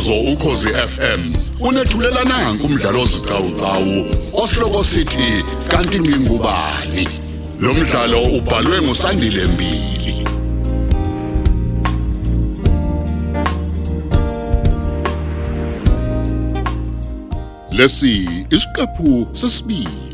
umsakazo ukhosi FM unethulela nanku umdlalo ozicawucawu osihloko sithi kanti ngingubani? Lo mdlalo ubhalwe ngusandile mbili. Lesi isiqephu sesibili.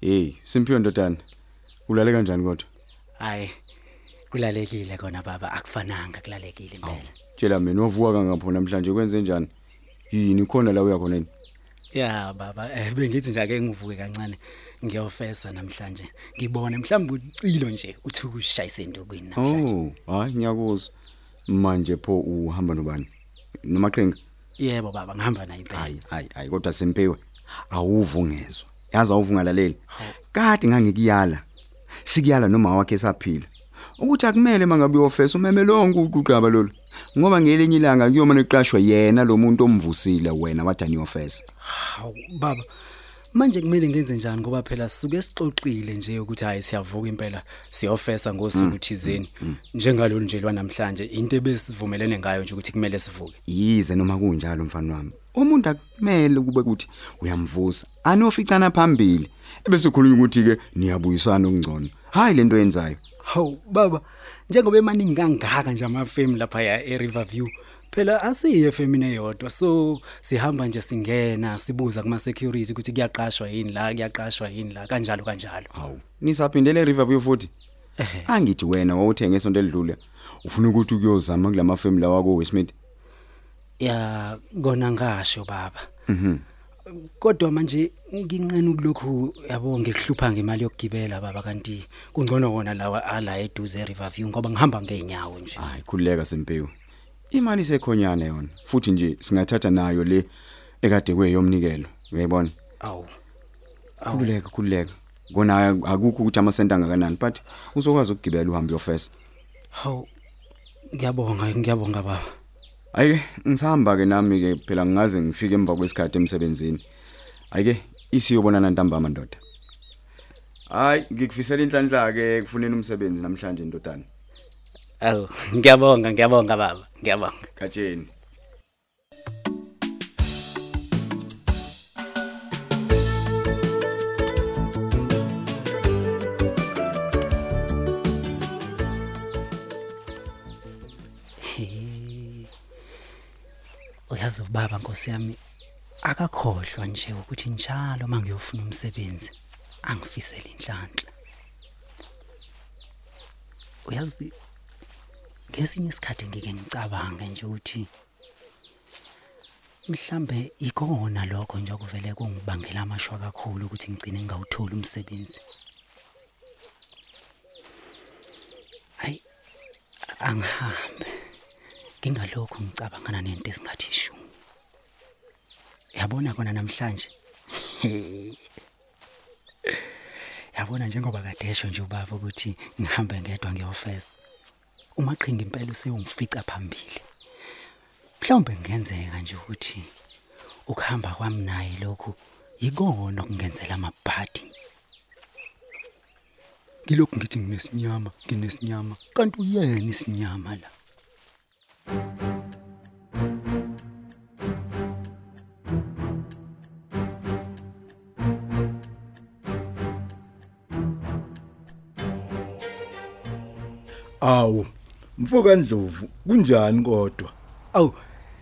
Hey, Simphiwe ndodana. Ulale kanjani kodwa? Hayi. Kulalekile kona baba akufananga kulalekile impela. Tshela mina wavuka kangapho namhlanje kwenze njani? Yini khona la uya khona yini? Ya baba eh, bengithi nje ake ngivuke kancane ngiyofesa namhlanje. Ngibone mhlawumbe ucilo nje uthi ukushayisa endukwini namhlanje. Oh, hayi ngiyakuzwa. Manje pho uhamba nobani? Nomaqhinga? Yebo baba ngihamba naye impela. Hayi, hayi, hayi kodwa Simphiwe. Awuvungezwa. Yazi awuvungalaleli. Kade ngangikuyala. Sikuyala noma wakhe saphila. Ukuthi akumele mangabe uyofesa umeme lonke uqugqaba lolu. Ngoba ngelinye ilanga kuyoma neqashwa yena lo muntu omvusile wena wathi aniyofesa. Hawu baba. Manje kumele ngenze njani ngoba phela sisuke sixoxile nje ukuthi hayi siyavuka impela siyofesa ngosuku thizeni njengalolu nje lwanamhlanje into ebesivumelene ngayo nje ukuthi kumele sivuke. Yize noma kunjalo mfana wami. Umuntu akumele kube kuthi uyamvusa. Anoficana phambili. Ebese khulunywa ukuthi ke niyabuyisana okungcono. Hayi lento yenzayo. Hawu baba njengoba emaningi kangaka nje amafemu lapha ya eRiverview phela asiye femini eyodwa so sihamba nje singena sibuza kuma security ukuthi kuyaqashwa yini la kuyaqashwa yini la kanjalo kanjalo Hawu. Nisaphindele Riverview futhi. Angithi wena wawuthenga esonto elidlule. Ufuna ukuthi ukuyozama kulama family lawa ko Westmead. ya kona ngasho baba Mhm. kodwa manje nginqena ukulokhu yabo ngikuhlupha ngemali yokugibela baba kanti kungcono wona lawa ala eduze eRiverview ngoba ngihamba ngeenyawo nje Hayi khuleka Simpiwe. Imali sekhonyana yona. Futhi nje singathatha nayo le ekade kweyomnikelo. Uyayibona? awu Khululeka khululeka. Kona akukho ukuthi amasenta angakanani but uzokwazi ukugibela uhambe uyofesa. hawu ngiyabonga ngiyabonga baba Ayike ngisahamba ke nami ke phela ngingaze ngifike emva kwesikhathi emsebenzini. Ayike isiyobonana ntambama ndoda. Hayi ngikufisela inhlanhla ke kufuneni umsebenzi namhlanje ndodana. Awu, ngiyabonga, ngiyabonga baba, ngiyabonga. Katsheni. Uyazi baba Nkosi yami akakhohlwa nje ukuthi njalo mangiyofuna umsebenzi angifisele inhlanhla. Uyazi ngesinye isikhathi ngike ngicabange nje ukuthi mhlambe ikona lokho nje okuvele kungibangela amashwa kakhulu ukuthi ngigcine ngawutholi umsebenzi. Ay angihambe. Ngingalokho ngicabangana nento esingathi shu. Yabona kona namhlanje. Yabona njengoba kadesho nje ubaba ukuthi ngihambe ngedwa ngiyofesa. Umaqhinga impela useyongifica phambili. Mhlawumbe kungenzeka nje ukuthi ukuhamba kwami naye lokhu yikona okungenzela amabhadi. Ngilokhu ngithi nginesinyama, nginesinyama, kanti uyena isinyama la. Awu, mfuka Ndlovu, kunjani kodwa? Awu,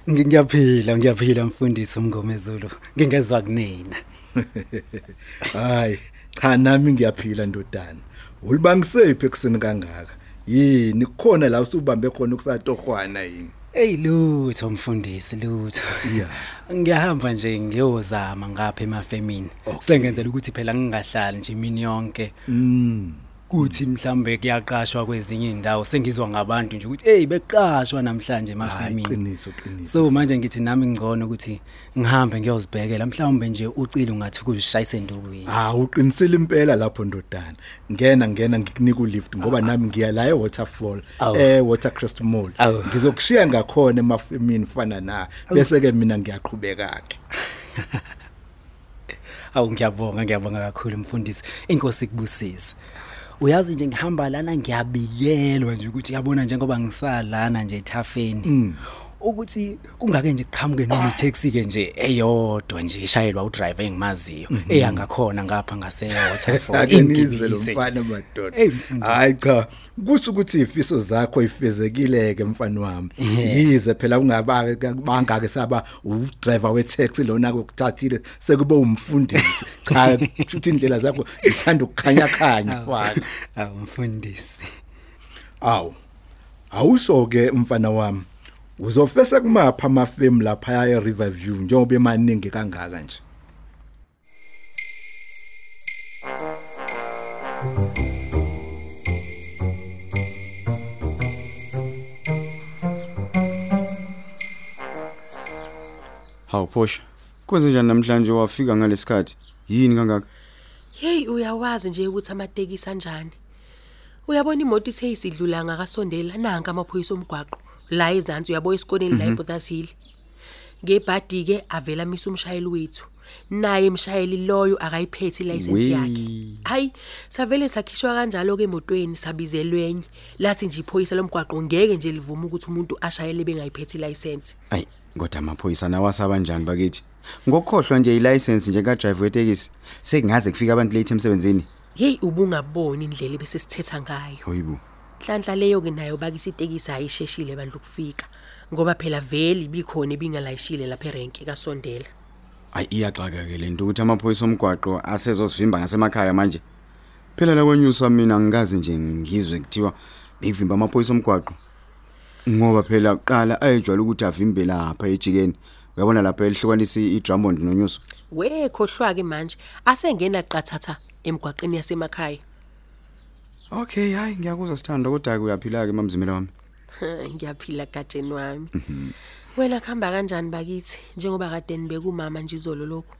ngi- ngiyaphila, ngiyaphila mfundisi umngomezulu. Ngingezwa kunina. Hayi, cha nami ngiyaphila ndodana. Ulibangisephi ekseni kangaka? Yini kukhona la usubambe khona ukusatohwana yini? Ey lutho mfundisi lutho. Yeah. Ngiyahamba nje ngiyozama ngapha emafemini. Okay. Sengenzela ukuthi phela ngingahlali nje imini yonke. Mm. Kuthi mhlambe kuyaqashwa kwezinye indawo sengizwa ngabantu nje ukuthi hey beqashwa namhlanje emafemini qiniso qiniso so manje ngithi nami ngcono ukuthi ngihambe ngiyozibhekela mhlawumbe nje ucile ungathi kuzishayise endukwini Ah uqinisile impela lapho ndodana. Ngena ngena ngikunika ulift ngoba nami ngiya la eWaterfall Awu. eh Watercrest Mall. Ngizokushiya ngakhona emafemini fana na bese ke mina ngiyaqhubeka ke. awu ngiyabonga ngiyabonga kakhulu mfundisi inkosi kubusise uyazi nje ngihamba lana ngiyabikelwa nje ukuthi yabona njengoba ngisalana nje ethafeni. Ukuthi kungake nje qhamuke noma itaxi ke nje eyodwa nje ishayelwa udriver engimaziyo eyangakhona ngapha ngase Waterfall Ake nizwe lo mfana madoda. Hayi cha, kusho ukuthi ifiso zakho ifezekile ke mfana wami. Yize phela ungaba bangake saba udriver wetaxi lona kokuthathile sekube umfundisi. Cha, futhi indlela zakho ithanda ukukhanya khanya mfana. awu mfundisi Awu. Awusho ke mfana wami. Uzofesa kumapha amafemu lapha e Riverview njengoba emaningi kangaka nje. Hawu Phosha. Kwenze njani namhlanje wafika ngalesikhathi? Yini kangaka? Hey uyawazi nje ukuthi amatekisi anjani. Uyabona imoto ithe isidlula ngakasondela nanka amaphoyisa omgwaqo la ezantsi uyabo esikoneni la eBothas Hill. Ngebhadi ke avela misa umshayeli wethu. Naye umshayeli loyo akayiphethe license Wee. yakhe. Hayi savele sakhishwa kanjalo ke emotweni sabizelwenye. Lathi nje iphoyisa lomgwaqo ngeke nje livuma ukuthi umuntu ashayele bengayiphethe license. Ayi, kodwa amaphoyisa nawasaba njani bakithi? Ngokukhohlwa nje ilicense nje ka driver wetekisi. Sekungaze kufika abantu late emsebenzini. Hey ubungaboni indlela bese sithetha ngayo. Hoyibo. Hlanhla leyo ke nayo bakisi itekisi ayisheshile bandlu kufika ngoba phela vele ibikhona ebingalayishile lapha erenke kasondela. Ayi iyaxaka ke lento ukuthi amaphoyisa omgwaqo asezosivimba ngasemakhaya manje. Phela la kwenyusa mina ngikaze nje ngizwe kuthiwa bekuvimba amaphoyisa omgwaqo. Ngoba phela kuqala ayejwayele ukuthi avimbe lapha ejikeni. Uyabona lapha elihlukanisa iDrummond noNyuso. We khohlwa ke manje asengena qathatha emgwaqeni yasemakhaya. Okay, hayi ngiyakuzwa sithando kodwa uyaphila ke mamzimela wami. Ngiyaphila gatsheni wami. Wena khamba kanjani bakithi njengoba kade nibeke umama nje izolo lokho.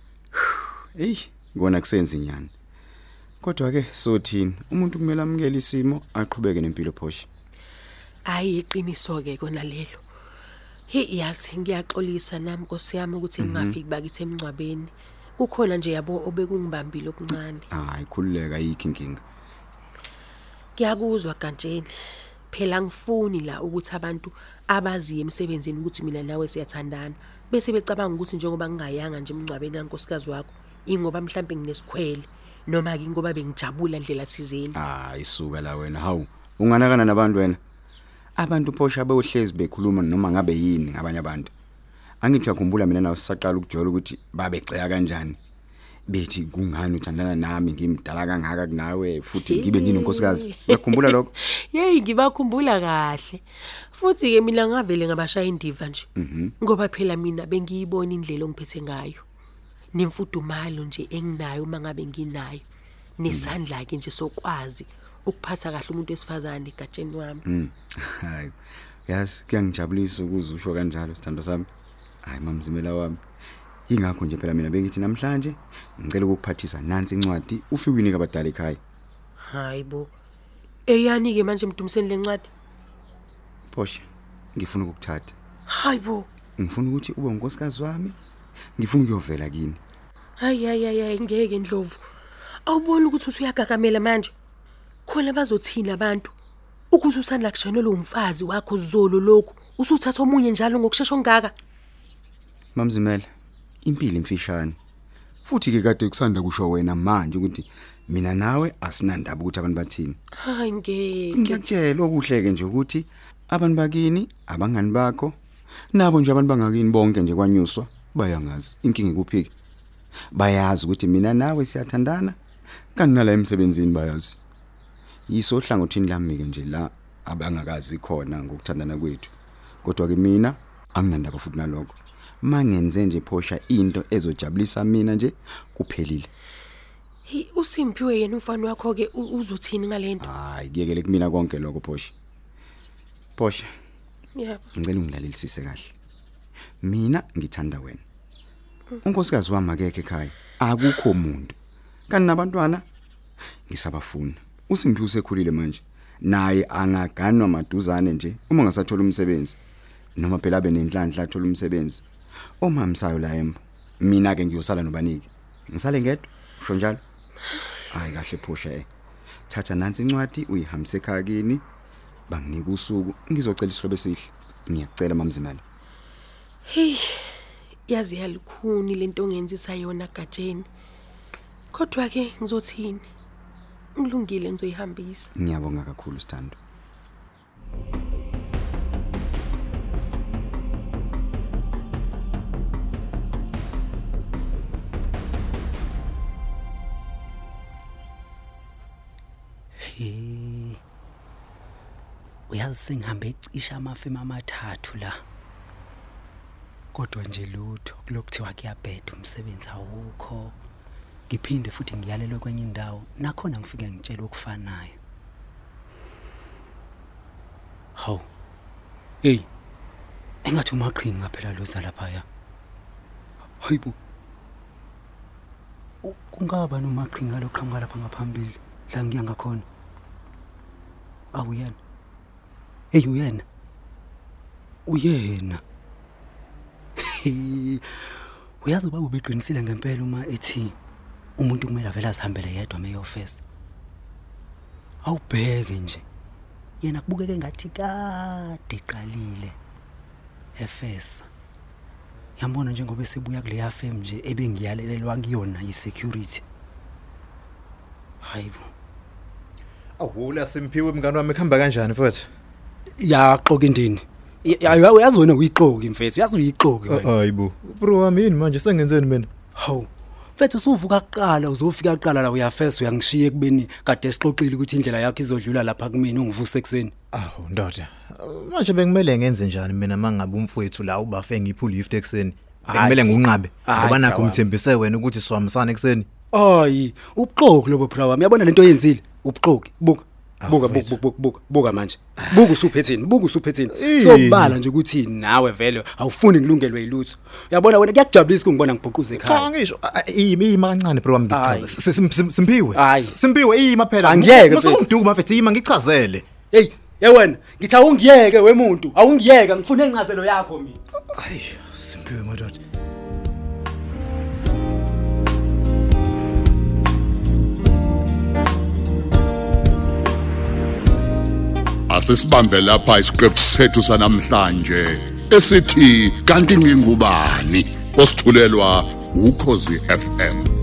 Ey, ngona kusenzi nyani. Kodwa ke sothini, umuntu kumele amukele isimo aqhubeke nempilo Phosha. Hayi iqiniso ke kona lelo. Hey yazi ngiyaxolisa nami Nkosi yami ukuthi ngingafiki bakithi emncwabeni. Kukhona nje yabo obekungibambile okuncane. Hayi khululeka yikho inkinga. Ngiyakuzwa kantsheni. Phela ngifuni la ukuthi abantu abaziye emsebenzini ukuthi mina nawe siyathandana bese becabanga ukuthi njengoba ngingayanga nje emncwabeni kankosikazi wakho ingoba mhlawumbe nginesikhwele noma ke ngoba bengijabula ndlela thizeni. Hayi suka la wena. Hawu, unganakana nabantu wena. Abantu Phosha beyohlezi bekhuluma noma ngabe yini ngabanye abantu. Angithi uyakhumbula mina nawe sisaqala ukujola ukuthi babegceka kanjani. Bethi kungani uthandana nami ngimdala kangaka kunawe futhi ngibe nginonkosikazi. Uyakhumbula lokho? Hey ngibakhumbula kahle. Futhi ke mina ngavele ngabashaya indiva nje. Ngoba phela mina bengiyibona indlela ongiphethe ngayo. Nemfudumalo nje enginayo uma ngabe nginayo. Nesandla ke nje sokwazi ukuphatha kahle umuntu wesifazane egatsheni wami. Mm. Hayi. Yazi kuyangijabulisa ukuze usho kanjalo sithando sami. Hayi mamzimela wami. Ingakho nje phela mina bengithi namhlanje ngicela ukukuphathisa nansi incwadi ufike uyinika abadala ekhaya. Hayibo. Eyani ke manje mdumiseni lencwadi? Phosha, ngifuna ukukuthatha. Hayibo. Ngifuna ukuthi ube unkosikazi wami. Ngifuna ukuyovela kini. Hayi hayi hayi hayi, ngeke ndlovu. Awubona ukuthi usuyagagamela manje? Khona bazothina abantu. Ukuthi usandla kushanelwa umfazi wakho zolo lokhu, usuthatha omunye njalo ngokusheshsha ongaka. Mamzimela, impilo imfishane. Futhi ke kade kusanda kusho wena manje ukuthi mina nawe asinandaba ukuthi abantu bathini. Hayi ngeke. Ngiyakutshela okuhleke nje ukuthi abantu bakini, abangani bakho, nabo nje abantu bangakini bonke nje kwanyuswa bayangazi inkinga ikuphiki. Bayazi ukuthi mina nawe siyathandana kanti nala emsebenzini bayazi. Yiso hlangothini lami ke nje la abangakazi khona ngokuthandana kwethu. Kodwa ke mina anginandaba futhi nalokho. Mangenze nje phosha into ezojabulisa mina nje kuphelile. Hi uSimphiwe yena umfana wakho ke u- uzothini ngalento? hayi kuyekele kumina konke lokho Phosha. Phosha Yebo. ngicela ungilalelisise kahle. Mina ngithanda wena. Unkosikazi wami akekho ekhaya akukho umuntu kanti nabantwana ngisabafuna. uSimphi usekhulile manje. Naye angaganwa maduzane nje uma ngasathola umsebenzi noma phela abe nenhlanhla athola umsebenzi. Omamsayo la embo mina ke ngiyosala nobaniki ngisale ngedwa usho njalo hayi kahle phosha eh thatha nansi incwadi uyihambise ekhaya kini banginika usuku ngizocela isihlobo esihle ngiyacela mamzimela Hey. Yazi yalikhuni lento ongenzisa yona gajeni. Kodwa ke ngizothini? Ngilungile ngizoyihambisa. ngiyabonga kakhulu sithando Hey. Uyazi sengihambe ecisha amafema amathathu la. Kodwa nje lutho kulokuthiwa kuyabheda umsebenzi awukho. Ngiphinde futhi ngiyalelwe kwenye indawo nakhona ngifike ngitshela okufanayo. Haw. Hey. Engathi umaqhinga phela loza lapha ya. Hayibo. U- Kungaba nomaqhinga loqhamuka lapha ngaphambili la ngiya ngakhona. Awuyena. Hey uyena. Uyena. Uyazi baba ubeqinisile ngempela uma ethi umuntu kumele avela azihambele yedwa meyofesa. Awubheke nje. Yena kubukeke ngathi kade eqalile efesa. Yambona njengoba esebuya kuleya firm nje ebengiyalelelwa kuyona yisecurity. Hayibo. Awula simphiwe mngani wami khamba kanjani mfowethu? Yaxoka indini. Ya uyazi wena uyixoki mfethu, uyazi uyixoki wena. Hayibo. Bro wami yini manje sengenzeni mina? Hawu. Mfethu usuvuka kuqala uzofika kuqala la uyafesa uyangishiya kubeni kade sixoxile ukuthi indlela yakhe izodlula lapha kumina ungivuse ekseni. Awu ndoda. Manje bengimele ngenze njani mina mangabe umfowethu la ubafe ngiphu lift ekseni? Hayi, Bekumele ngunqabe Hayi, ngoba nakho bra umthembise wena ukuthi siwamisana ekseni. Hayi, ubuxoki lobo bra wami. Yabona lento oyenzile? Ubuxoki. Buka. Buka buka buka buka buka manje. Buka usuphethini, buka usuphethini. Ini? Sobala nje ukuthi nawe vele awufuni ngilungelwe yilutho. Uyabona wena kuyakujabulisa ukungibona ngibhuquza Cha ekhaya. ngisho iyima iyima kancane bro wami sim- Simpiwe. Simpiwe iyima phela. Angiyeke, mfethu. Musungiduma mfethu iyima ngichazele. Hey, ye wena, ngithi awungiyeke wemuntu, awungiyeka ngifuna encazelo yakho mina. Hayi, Simpiwe madoda. Asisibambe lapha isiqephu sethu sanamhlanje esithi kanti ngingubani? Osithulelwa ukhozi FM